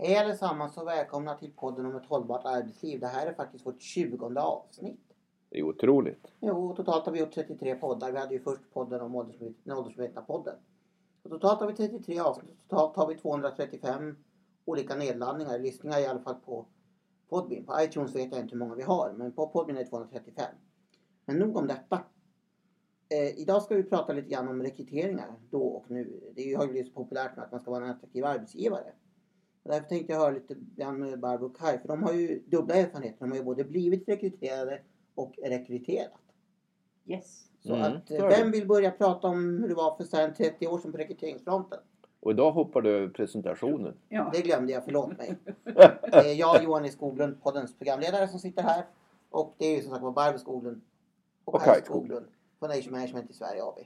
Hej allesammans och välkomna till podden om ett hållbart arbetsliv. Det här är faktiskt vårt 20 avsnitt. Det är otroligt. Jo, totalt har vi gjort 33 poddar. Vi hade ju först podden om åldersmedvetna podden. Och totalt har vi 33 avsnitt. Totalt har vi 235 olika nedladdningar, lyssningar i alla fall på Podbean. På iTunes vet jag inte hur många vi har, men på Podbean är det 235. Men nog om detta. Eh, idag ska vi prata lite grann om rekryteringar då och nu. Det har ju blivit så populärt med att man ska vara en attraktiv arbetsgivare. Därför tänkte jag höra lite grann med Barbro och Kaj, för de har ju dubbla erfarenheter. De har ju både blivit rekryterade och rekryterat. Yes. Så Mm, att, eh, vem vill börja prata om hur det var för sen 30 år sedan på rekryteringsfronten? Och idag hoppar du över presentationen. Ja. Det glömde jag, förlåt mig. Det är jag, Johan E Skoglund, poddens programledare som sitter här. Och det är ju som sagt var Barbro Skoglund och, Och Kaj Skoglund på Nation Management i Sverige AB.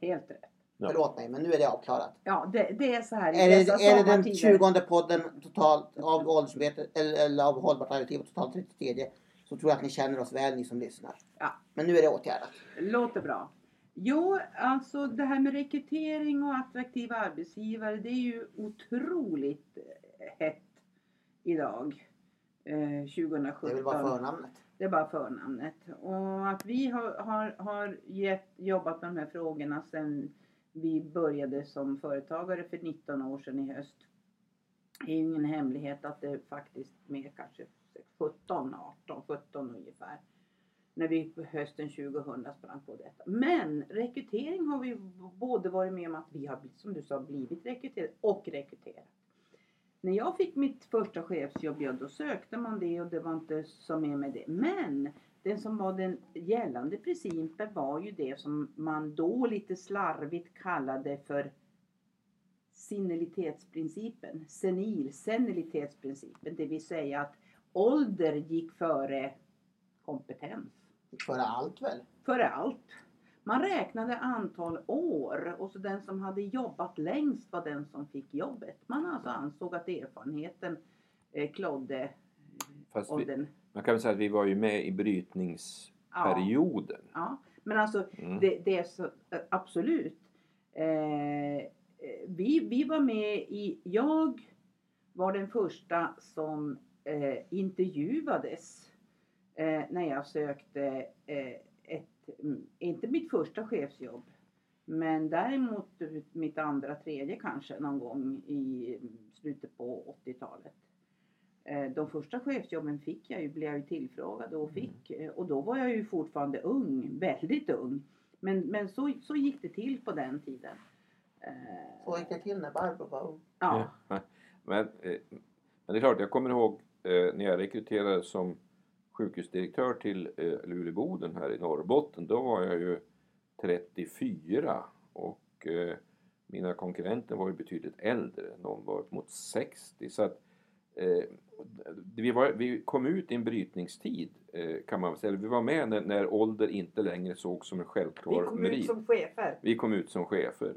Helt rätt. Ja. Förlåt mig, men nu är det avklarat. Ja, det, det är så här i Är det, dessa är det den sommartider. 20 podden totalt av åldersmedvetet eller, eller av hållbart arbetsliv och totalt 33 så tror jag att ni känner oss väl ni som lyssnar. Ja. Men nu är det åtgärdat. Låter bra. Jo, alltså det här med rekrytering och attraktiva arbetsgivare det är ju otroligt eh, hett idag. Eh, 2017. Det är väl bara förnamnet. Det är bara förnamnet. Och att vi har, har, har gett, jobbat med de här frågorna sedan vi började som företagare för 19 år sedan i höst. Det är ju ingen hemlighet att det faktiskt mer kanske 17, 18, 17 ungefär. När vi på hösten 2000 sprang på detta. Men rekrytering har vi både varit med om att vi har, som du sa, blivit rekryterade och rekryterat. När jag fick mitt första chefsjobb, ja då sökte man det och det var inte så mer med det. Men den som var den gällande principen var ju det som man då lite slarvigt kallade för senilitetsprincipen. Senil, senilitetsprincipen. Det vill säga att ålder gick före kompetens. Före allt väl? Före allt. Man räknade antal år och så den som hade jobbat längst var den som fick jobbet. Man alltså ansåg att erfarenheten eh, klodde Fast vi, man kan väl säga att vi var ju med i Ja, brytningsperioden. ja. Men alltså Mm. det, det är så, eh, absolut. Eh, eh, vi, vi var med i, jag var den första som eh, intervjuades eh, när jag sökte eh, ett, mm, inte mitt första chefsjobb, men däremot mitt andra, tredje kanske någon gång i slutet på 80-talet. Eh, De första chefsjobben fick jag ju, blev jag ju tillfrågad och fick. eh, Och då var jag ju fortfarande ung, väldigt ung. Men, men så, så gick det till på den tiden. Eh, Så gick det till när Barbro var ung. Ja. Ja. Men, men det är klart, jag kommer ihåg när jag rekryterades som sjukhusdirektör till Luleboden här i Norrbotten. Då var jag ju 34 och mina konkurrenter var ju betydligt äldre. Någon var upp mot 60. Så att, eh, vi, var, vi kom ut i en brytningstid eh, kan man säga. Vi var med när, när ålder inte längre sågs som en Vi självklar kom merit. ut som chefer. Vi kom ut som chefer.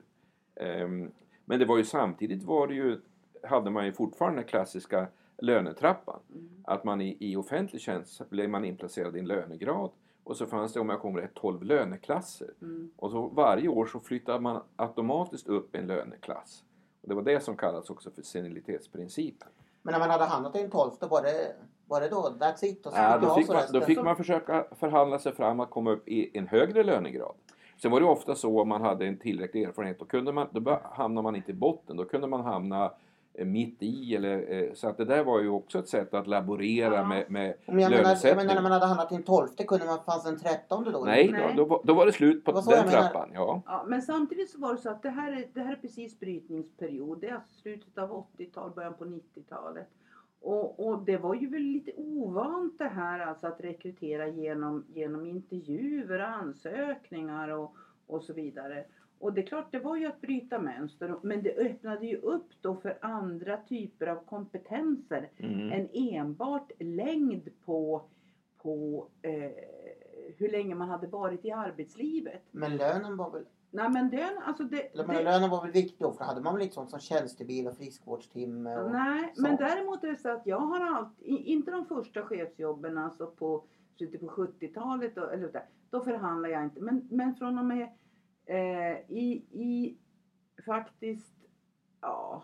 Ehm, men det var ju samtidigt var det ju, hade man ju fortfarande den klassiska lönetrappan. Mm. Att man i, i offentlig tjänst blev man inplacerad i en lönegrad. Och så fanns det, om jag kommer rätt, 12 löneklasser. Mm. Och så varje år så flyttade man automatiskt upp en löneklass. Och det var det som kallas också för senilitetsprincipen. Men när man hade hamnat i en tolfte, var det, var det då that's it? Och så Ja, då, fick man, då fick man försöka förhandla sig fram att komma upp i en högre lönegrad. Sen var det ofta så om man hade en tillräcklig erfarenhet, då, kunde man, då hamnade man inte i botten, då kunde man hamna mitt i. Eller, eh, så att det där var ju också ett sätt att laborera Ja. med, med Men jag menar, jag lönesättning. menar när man hade hamnat i en tolfte, kunde man, fanns en trettonde då? Nej, Nej. Då, då, då var det slut på Det den trappan. Ja. Ja, men samtidigt så var det så att det här är, det här är precis brytningsperiod. Det är alltså slutet av 80-tal, början på 90-talet. Och, och det var ju väl lite ovant det här alltså att rekrytera genom, genom intervjuer, ansökningar och, och så vidare. Och det är klart, det var ju att bryta mönster. Men det öppnade ju upp då för andra typer av kompetenser Mm. än enbart längd på, på eh, hur länge man hade varit i arbetslivet. Men lönen var väl, Nej men den, alltså det, eller, men det lönen var väl viktig då? För hade man väl lite sånt som tjänstebil och friskvårdstimme och... Nej, så. men däremot är det så att jag har alltid, inte de första chefsjobben alltså på slutet på 70-talet då, eller där, då förhandlar jag inte. Men, men från och med eh, i, i faktiskt, ja,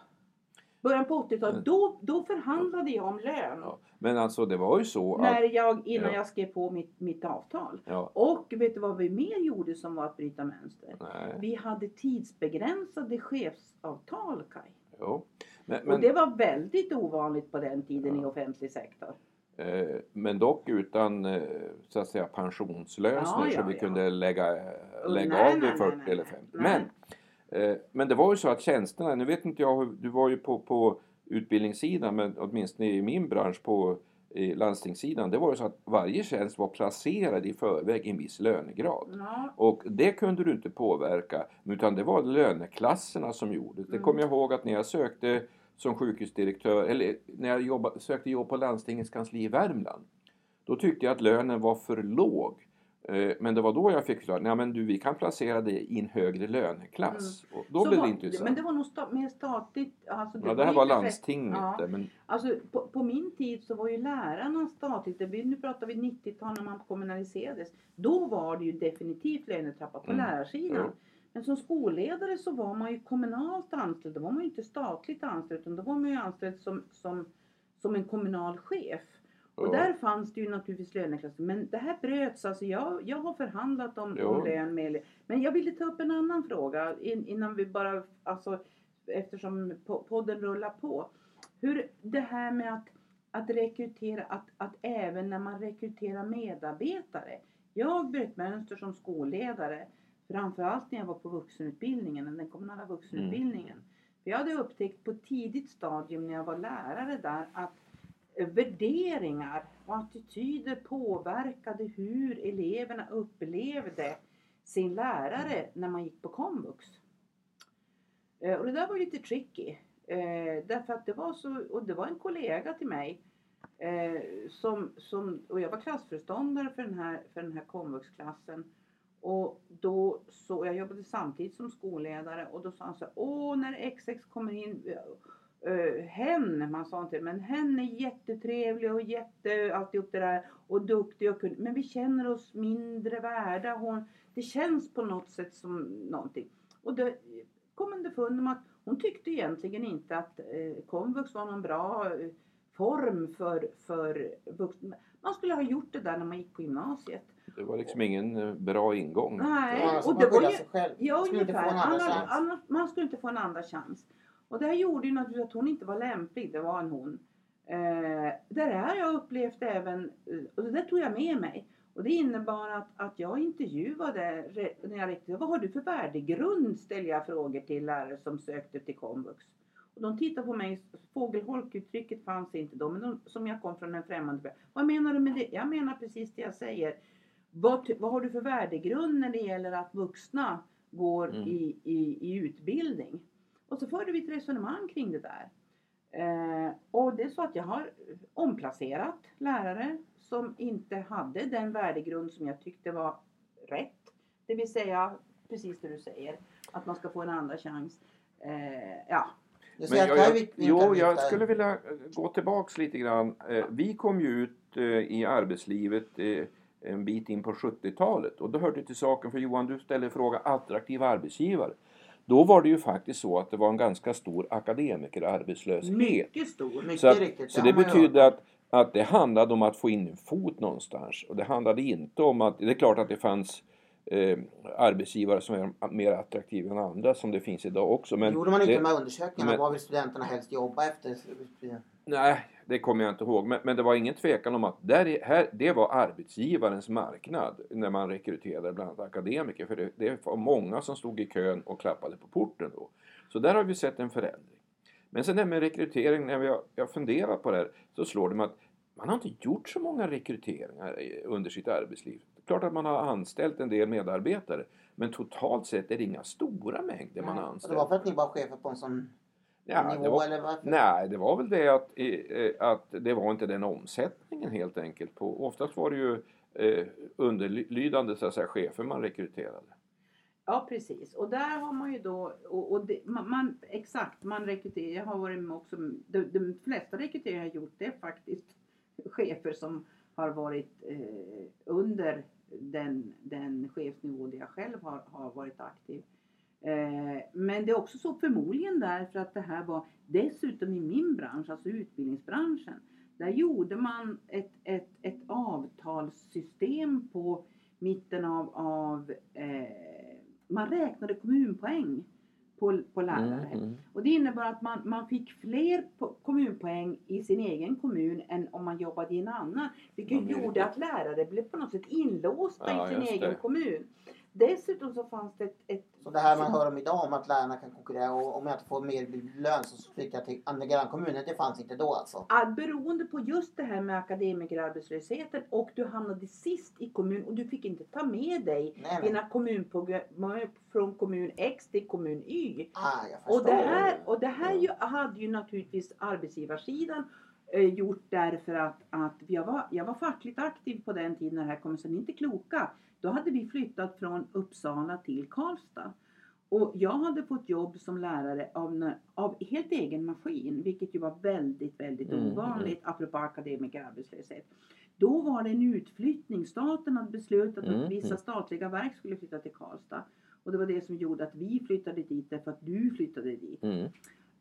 Början på 80-talet, Mm. då, då förhandlade jag om lön. Ja. Men alltså det var ju så att... När jag, innan Ja. jag skrev på mitt, mitt avtal. Ja, Och vet du vad vi mer gjorde som var att bryta mönster? nej, Vi hade tidsbegränsade chefsavtal Kaj. jo. Men, Och men, det var väldigt ovanligt på den tiden i offentlig sektor. Eh, men dock utan eh, så att säga pensionslösningar Ja, så ja, vi ja. kunde lägga, lägga Nej, av det nej, 40 nej, eller 50. nej. Men, eh, men det var ju så att tjänsterna, nu vet inte jag, du var ju på, på utbildningssidan men åtminstone i min bransch på i landstingssidan, det var ju så att varje tjänst var placerad i förväg i en viss lönegrad. Ja, Och det kunde du inte påverka utan det var löneklasserna som gjorde det. Det Mm. kommer jag ihåg att när jag sökte som sjukhusdirektör eller när jag jobba, sökte jobb på landstingets kansli i Värmland. Då tyckte jag att lönen var för låg. Eh, Men det var då jag fick klart, nej men du vi kan placera dig i en högre löneklass. Och då Mm. Så blev var- det intressant. Men det var nog sta, mer statligt. Alltså ja, det här var landstinget Ja. det, men Alltså på, på min tid så var ju lärarna statligt. Det, nu pratar vi 90-tal när man kommunaliserades. Då var det ju definitivt lönetrappa på Mm. lärarsidan. Ja. Men som skolledare så var man ju kommunalt anställd. Då var man ju inte statligt anställd utan då var man ju anställd som, som, som en kommunal chef. Och Ja. där fanns det ju naturligtvis löneklasser. Men det här bröts. Alltså jag, jag har förhandlat om, Ja. om lön med Men jag ville ta upp en annan fråga in, innan vi bara, alltså eftersom po- podden rullar på. Hur det här med att, att rekrytera, att, att även när man rekryterar medarbetare. Jag bröt mönster som skolledare. Framförallt när jag var på vuxenutbildningen, den kommunala vuxenutbildningen. För jag hade upptäckt på tidigt stadium när jag var lärare där att värderingar och attityder påverkade hur eleverna upplevde sin lärare när man gick på komvux. Eh, Och det där var lite tricky. Eh, därför att det var så, och det var en kollega till mig eh, som, som, och jag var klassföreståndare för den här, för den här komvuxklassen. Och då så, jag jobbade samtidigt som skolledare och då sa han så här, åh när XX kommer in, uh, hen, man sa inte men hen är jättetrevlig och jätte, alltihop det där och duktig och kunnig. Men vi känner oss mindre värda. Hon, det känns på något sätt som någonting. Och det kom underfund med att hon tyckte egentligen inte att eh, komvux var någon bra eh, form för, för vuxna. Man skulle ha gjort det där när man gick på gymnasiet. det var liksom ingen eh, bra ingång. Nej, alltså och man det var ju, själv. Ja, Man skulle inte få en ungefär. Annars, annars, man skulle inte få en andra chans. Och det här gjorde ju naturligtvis att hon inte var lämplig. Det var en hon. Eh, det här har jag upplevt även, eh, och det där tog jag med mig. Och det innebar att, att jag intervjuade, när jag räckte, vad har du för värdegrund? Ställde jag frågor till lärare som sökte till komvux. De tittade på mig, fågelholk-uttrycket fanns inte då, men de, som jag kom från en främmande värld. Vad menar du med det? Jag menar precis det jag säger. Vad, vad har du för värdegrund när det gäller att vuxna går Mm. i, i, i utbildning? Och så förde vi ett resonemang kring det där. Eh, och det är så att jag har omplacerat lärare som inte hade den värdegrund som jag tyckte var rätt. Det vill säga precis det du säger, att man ska få en andra chans. Eh, ja, Du Men jag, jag, jo, jag skulle vilja gå tillbaks lite grann. Eh, Vi kom ju ut eh, i arbetslivet eh, en bit in på 70-talet och då hörde till saken, för Johan du ställde frågan attraktiva arbetsgivare. Då var det ju faktiskt så att det var en ganska stor akademikerarbetslöshet. mycket stor. Mycket Så, att, riktigt. så det betydde att, att det handlade om att få in en fot någonstans. Och det handlade inte om att, det är klart att det fanns eh, arbetsgivare som är mer attraktiva än andra som det finns idag också. Men Gjorde man inte det, de här undersökningarna? men- Vad vill studenterna helst jobba efter? Nej, det kommer jag inte ihåg. Men, men det var ingen tvekan om att där, är- här, det var arbetsgivarens marknad när man rekryterade bland annat akademiker. För det, det var många som stod i kön och klappade på porten då. Så där har vi sett en förändring. Men sen det här med rekrytering, när jag har funderat på det här, så slår det mig att man har inte gjort så många rekryteringar under sitt arbetsliv. Det är klart att man har anställt en del medarbetare. Men totalt sett är det inga stora mängder man har Och det anställt. var för att ni var chefer på en sån Ja, nivå det var, eller varför? Nej, det var väl det att, eh, att det var inte den omsättningen helt enkelt. På, oftast var det ju eh, underlydande så att säga, chefer man rekryterade. Ja precis och där har man ju då och, och det, man, man, exakt man rekryterar. Jag har varit med också. De, de flesta rekryteringar jag har gjort det är faktiskt chefer som har varit eh, under den, den chefsnivå där jag själv har, har varit aktiv. Eh, men det är också så förmodligen därför att det här var dessutom i min bransch, alltså utbildningsbranschen. Där gjorde man ett, ett, ett avtalssystem på mitten av, av eh, man räknade kommunpoäng på, på lärare. Mm, mm. Och det innebar att man, man fick fler po- kommunpoäng i sin egen kommun än om man jobbade i en annan. Vilket gjorde att lärare blev på något sätt inlåsta Ja, i sin egen det. kommun. Dessutom så fanns det ett, ett Så det här man hör om idag om att lärarna kan konkurrera och om jag inte får mer lön så flyttar jag till andra grannkommunen. Det fanns inte då alltså. att beroende på just det här med akademikerarbetslösheten och du hamnade sist i kommun och du fick inte ta med dig Nej, nej. dina kommunprogram från kommun X till kommun Y. Ah, jag förstår. Och det här, och det här ju, hade ju naturligtvis arbetsgivarsidan gjort därför att, att jag, var, jag var fackligt aktiv på den tiden när det här kom, så ni är inte kloka. Då hade vi flyttat från Uppsala till Karlstad. Och jag hade fått jobb som lärare av, av helt egen maskin, vilket ju var väldigt, väldigt Mm, ovanligt apropå akademikerarbetslöshet. Då var det en utflyttning. Staten hade beslutat Mm, att vissa mm. statliga verk skulle flytta till Karlstad. Och det var det som gjorde att vi flyttade dit därför att du flyttade dit. Mm.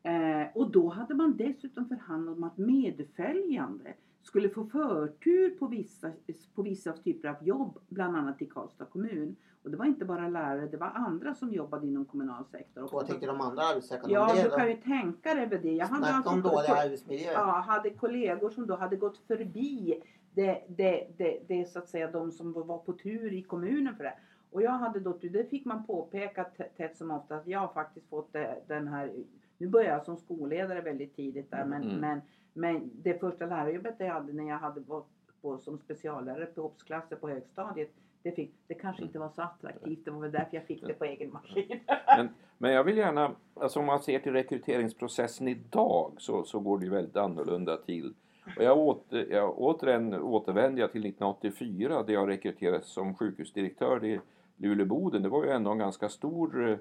Eh, och då hade man dessutom förhandlat om att medföljande skulle få förtur på vissa, på vissa typer av jobb, bland annat i Karlstad kommun. Och det var inte bara lärare, det var andra som jobbade inom kommunal sektor. Vad tyckte de andra arbetssökande Ja, om det du kan ju tänka dig över det. Jag hade Snacka om alltså dålig ko- arbetsmiljö. ja, hade kollegor som då hade gått förbi det, det, det, det så att säga de som var på tur i kommunen för det. Och jag hade då, det fick man påpeka tätt som ofta att jag har faktiskt fått det, den här, nu började jag som skolledare väldigt tidigt där men, Mm. men, men det första lärarjobbet jag hade när jag hade varit på, som speciallärare på obsklasser på högstadiet det, fick, det kanske inte var så attraktivt, det var väl därför jag fick det på egen maskin. Men jag vill gärna, alltså om man ser till rekryteringsprocessen idag så, så går det ju väldigt annorlunda till. Och jag, åter, jag återigen återvänder jag till 1984 där jag rekryterades som sjukhusdirektör i Luleåboden. Det var ju ändå en ganska stor, eh,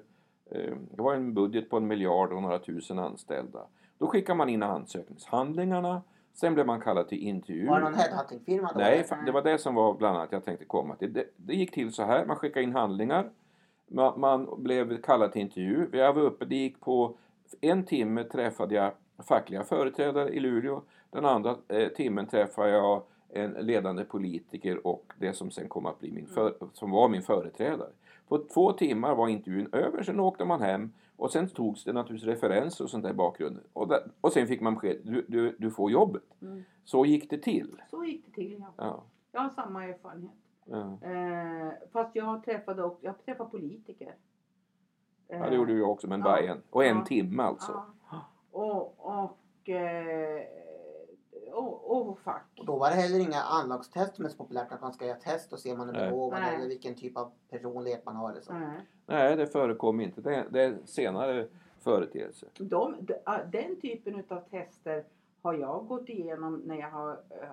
det var en budget på en miljard och några tusen anställda. Då skickar man in ansökningshandlingarna, sen blev man kallad till intervju. Var det någon headhuntingfirma då? Nej, det var det som var bland annat jag tänkte komma till. Det, det gick till så här, man skickade in handlingar. Man, man blev kallad till intervju. Jag var uppe, det gick på en timme träffade jag fackliga företrädare i Luleå. Den andra eh, timmen träffade jag en ledande politiker och det som sen kom att bli min för, som var min företrädare. På två timmar var intervjun över, sen åkte man hem och sen togs det naturligtvis referenser och sånt där i bakgrunden. Och, där, och sen fick man besked, du, du, du får jobbet. Mm. Så gick det till. Så gick det till ja. Ja, Jag har samma erfarenhet. ja. Eh, fast jag träffade också, jag träffade politiker. Ja, det gjorde jag också, men Ja. bara en. Och en Ja. timme alltså. Och, och, eh, och, och fack. Och då var det heller inga anlagstest som är så populärt att man ska göra test och se om man är begåvad eller vilken typ av personlighet man har eller så. Nej. Nej, det förekom inte. Det, det är en senare företeelse. De, de, den typen av tester har jag gått igenom när jag har eh,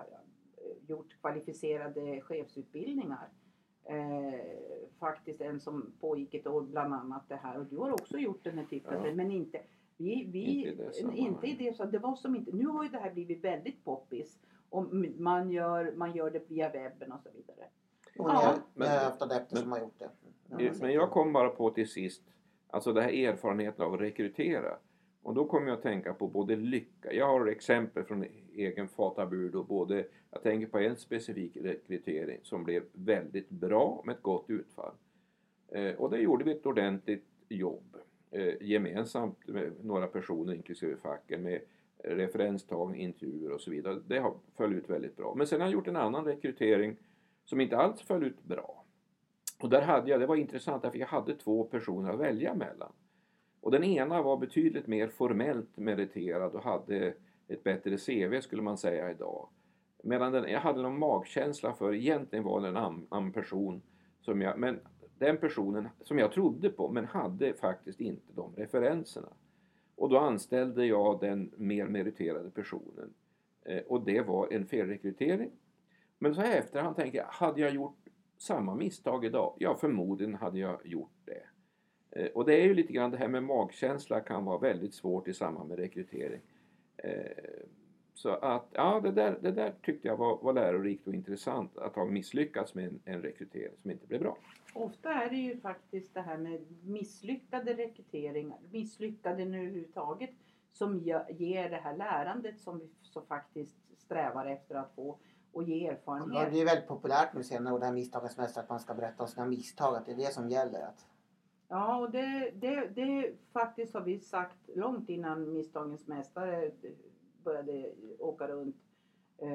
gjort kvalificerade chefsutbildningar. Eh, faktiskt en som pågick ett år bland annat det här och du har också gjort den här typen Ja. men inte vi, vi, Inte i det inte i det så det var som inte, nu har ju det här blivit väldigt poppis och man gör, man gör det via webben och så vidare. Och Ja. Men- ni har haft adepter men- som har gjort det. Men jag kom bara på till sist, alltså det här erfarenheten av att rekrytera. Och då kommer jag att tänka på både lycka, jag har exempel från egen fatabur då, både, jag tänker på en specifik rekrytering som blev väldigt bra med ett gott utfall. Eh, och det gjorde vi ett ordentligt jobb Eh, gemensamt med några personer inklusive facken med referenstagning, intervjuer och så vidare. Det har föll ut väldigt bra. Men sen har jag gjort en annan rekrytering som inte alls föll ut bra. Och där hade jag, det var intressant för jag hade två personer att välja mellan. Och den ena var betydligt mer formellt meriterad och hade ett bättre CV skulle man säga idag. Medan den, jag hade någon magkänsla för, egentligen var det en annan person som jag, men den personen som jag trodde på men hade faktiskt inte de referenserna. Och då anställde jag den mer meriterade personen. Eh, och det var en felrekrytering. Men så här i efterhand tänker jag, hade jag gjort samma misstag idag? Ja, förmodligen hade jag gjort det. Eh, och det är ju lite grann det här med magkänsla kan vara väldigt svårt i samband med rekrytering. Eh, så att, ja det där, det där tyckte jag var, var lärorikt och intressant att ha misslyckats med en, en rekrytering som inte blev bra. Ofta är det ju faktiskt det här med misslyckade rekryteringar, misslyckade nu överhuvudtaget, som ger det här lärandet som vi som faktiskt strävar efter att få och ge Ja, erfarenhet. det är väldigt populärt nu senare och det här misstagens mästare att man ska berätta om sina misstag. Att det är det som gäller. Att, Ja, och det, det, det faktiskt har vi sagt långt innan Misstagens Mästare började åka runt. Eh,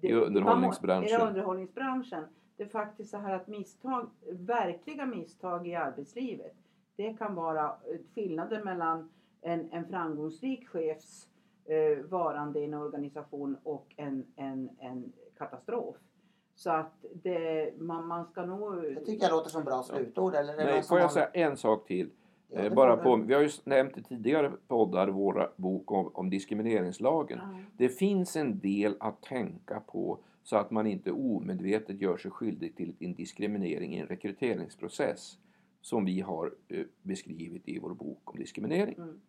det, I underhållningsbranschen. I underhållningsbranschen. Det är faktiskt så här att misstag, verkliga misstag i arbetslivet, det kan vara eh, skillnaden mellan en, en framgångsrik chefs eh, varande i en organisation och en, en, en katastrof. Så att det, man, man ska nog... det tycker jag låter som bra slutord. Eller Nej, får jag säga en sak till? Ja, Eh, det bara på, vi har ju nämnt i tidigare poddar våra bok om, om diskrimineringslagen. Ja. Det finns en del att tänka på så att man inte omedvetet gör sig skyldig till en diskriminering i en rekryteringsprocess som vi har eh, beskrivit i vår bok om diskriminering. Mm.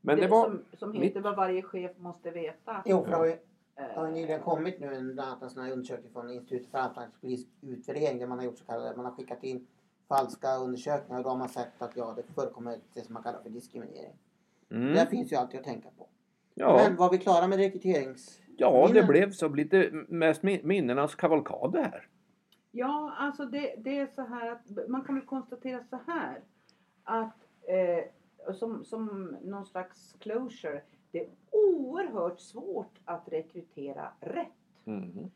Men det var... som, som heter vad varje chef måste veta. Jo, för det har ju, Eh, det har ju nyligen kommit nu en, bland annat en sån här undersökning från Institutet för arbetsmarknadspolitisk utvärdering där man har gjort så kallade, man har skickat in falska undersökningar och då har man sett att ja, det förekommer det som man kallar för diskriminering. Mm. Det finns ju alltid att tänka på. Ja, Men var vi klara med rekryterings... ja, det minnen? blev så lite mest min- minnenas kavalkad det här. Ja, alltså det, det är så här att man kan väl konstatera så här att eh, som, som någon slags closure, det är oerhört svårt att rekrytera rätt. Mm.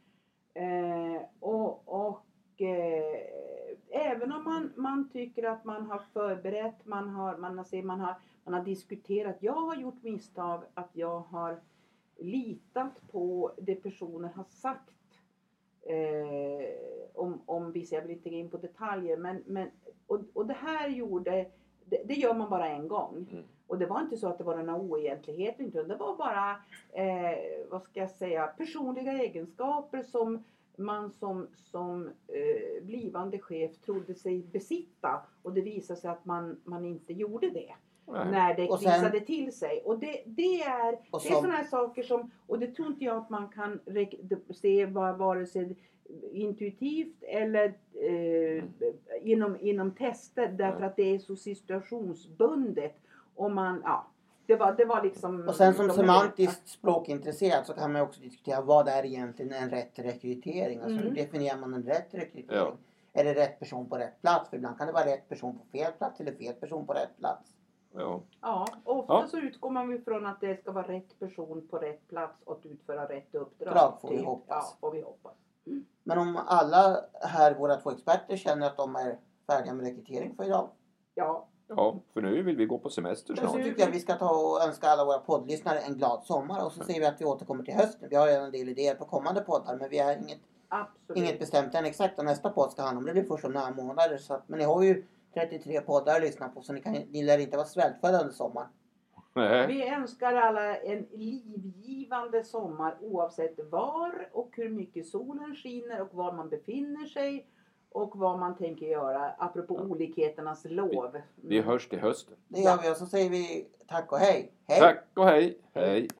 Eh, och och eh, även om man, man tycker att man har förberett, man har, man, har, man, har, man har diskuterat. Jag har gjort misstag att jag har litat på det personer har sagt. Eh, om, om vissa, jag vill inte gå in på detaljer. Men, men, och, och det här gjorde, det, det gör man bara en gång. Mm. Och det var inte så att det var några oegentligheter. Det var bara, eh, vad ska jag säga, personliga egenskaper som man som, som eh, blivande chef trodde sig besitta. Och det visade sig att man, man inte gjorde det. Nej. När det krisade till sig. Och det, det är, Och det är sådana här saker som, och det tror inte jag att man kan se va- vare sig intuitivt eller eh, inom, inom tester därför Nej. att det är så situationsbundet. Och man, ja, det var, det var liksom... och sen som semantiskt språkintresserad så kan man också diskutera vad är egentligen en rätt rekrytering? Alltså hur Mm. definierar man en rätt rekrytering? Ja. Är det rätt person på rätt plats? För ibland kan det vara rätt person på fel plats eller fel person på rätt plats. Ja. Ja, ofta Ja. så utgår man från att det ska vara rätt person på rätt plats och att utföra rätt uppdrag. Drag får vi Typ. hoppas. Ja, får vi hoppas. Men om alla här, våra två experter, känner att de är färdiga med rekrytering för idag. Ja, ja, nu vill vi gå på semester Så snart. tycker jag vi ska ta och önska alla våra poddlyssnare en glad sommar och så säger vi att vi återkommer till hösten. Vi har redan en del idéer på kommande poddar men vi har inget, absolut. inget bestämt än exakt vad nästa podd ska handla om. Det blir först om några månader. Så att, men ni har ju 33 poddar att lyssna på så ni, kan, ni lär inte vara svältfödda under sommaren. Nej. Vi önskar alla en livgivande sommar oavsett var och hur mycket solen skiner och var man befinner sig och vad man tänker göra apropå olikheternas lov. Vi hörs till hösten. Det gör vi och så säger vi tack och hej. Hej! Tack och hej! Hej!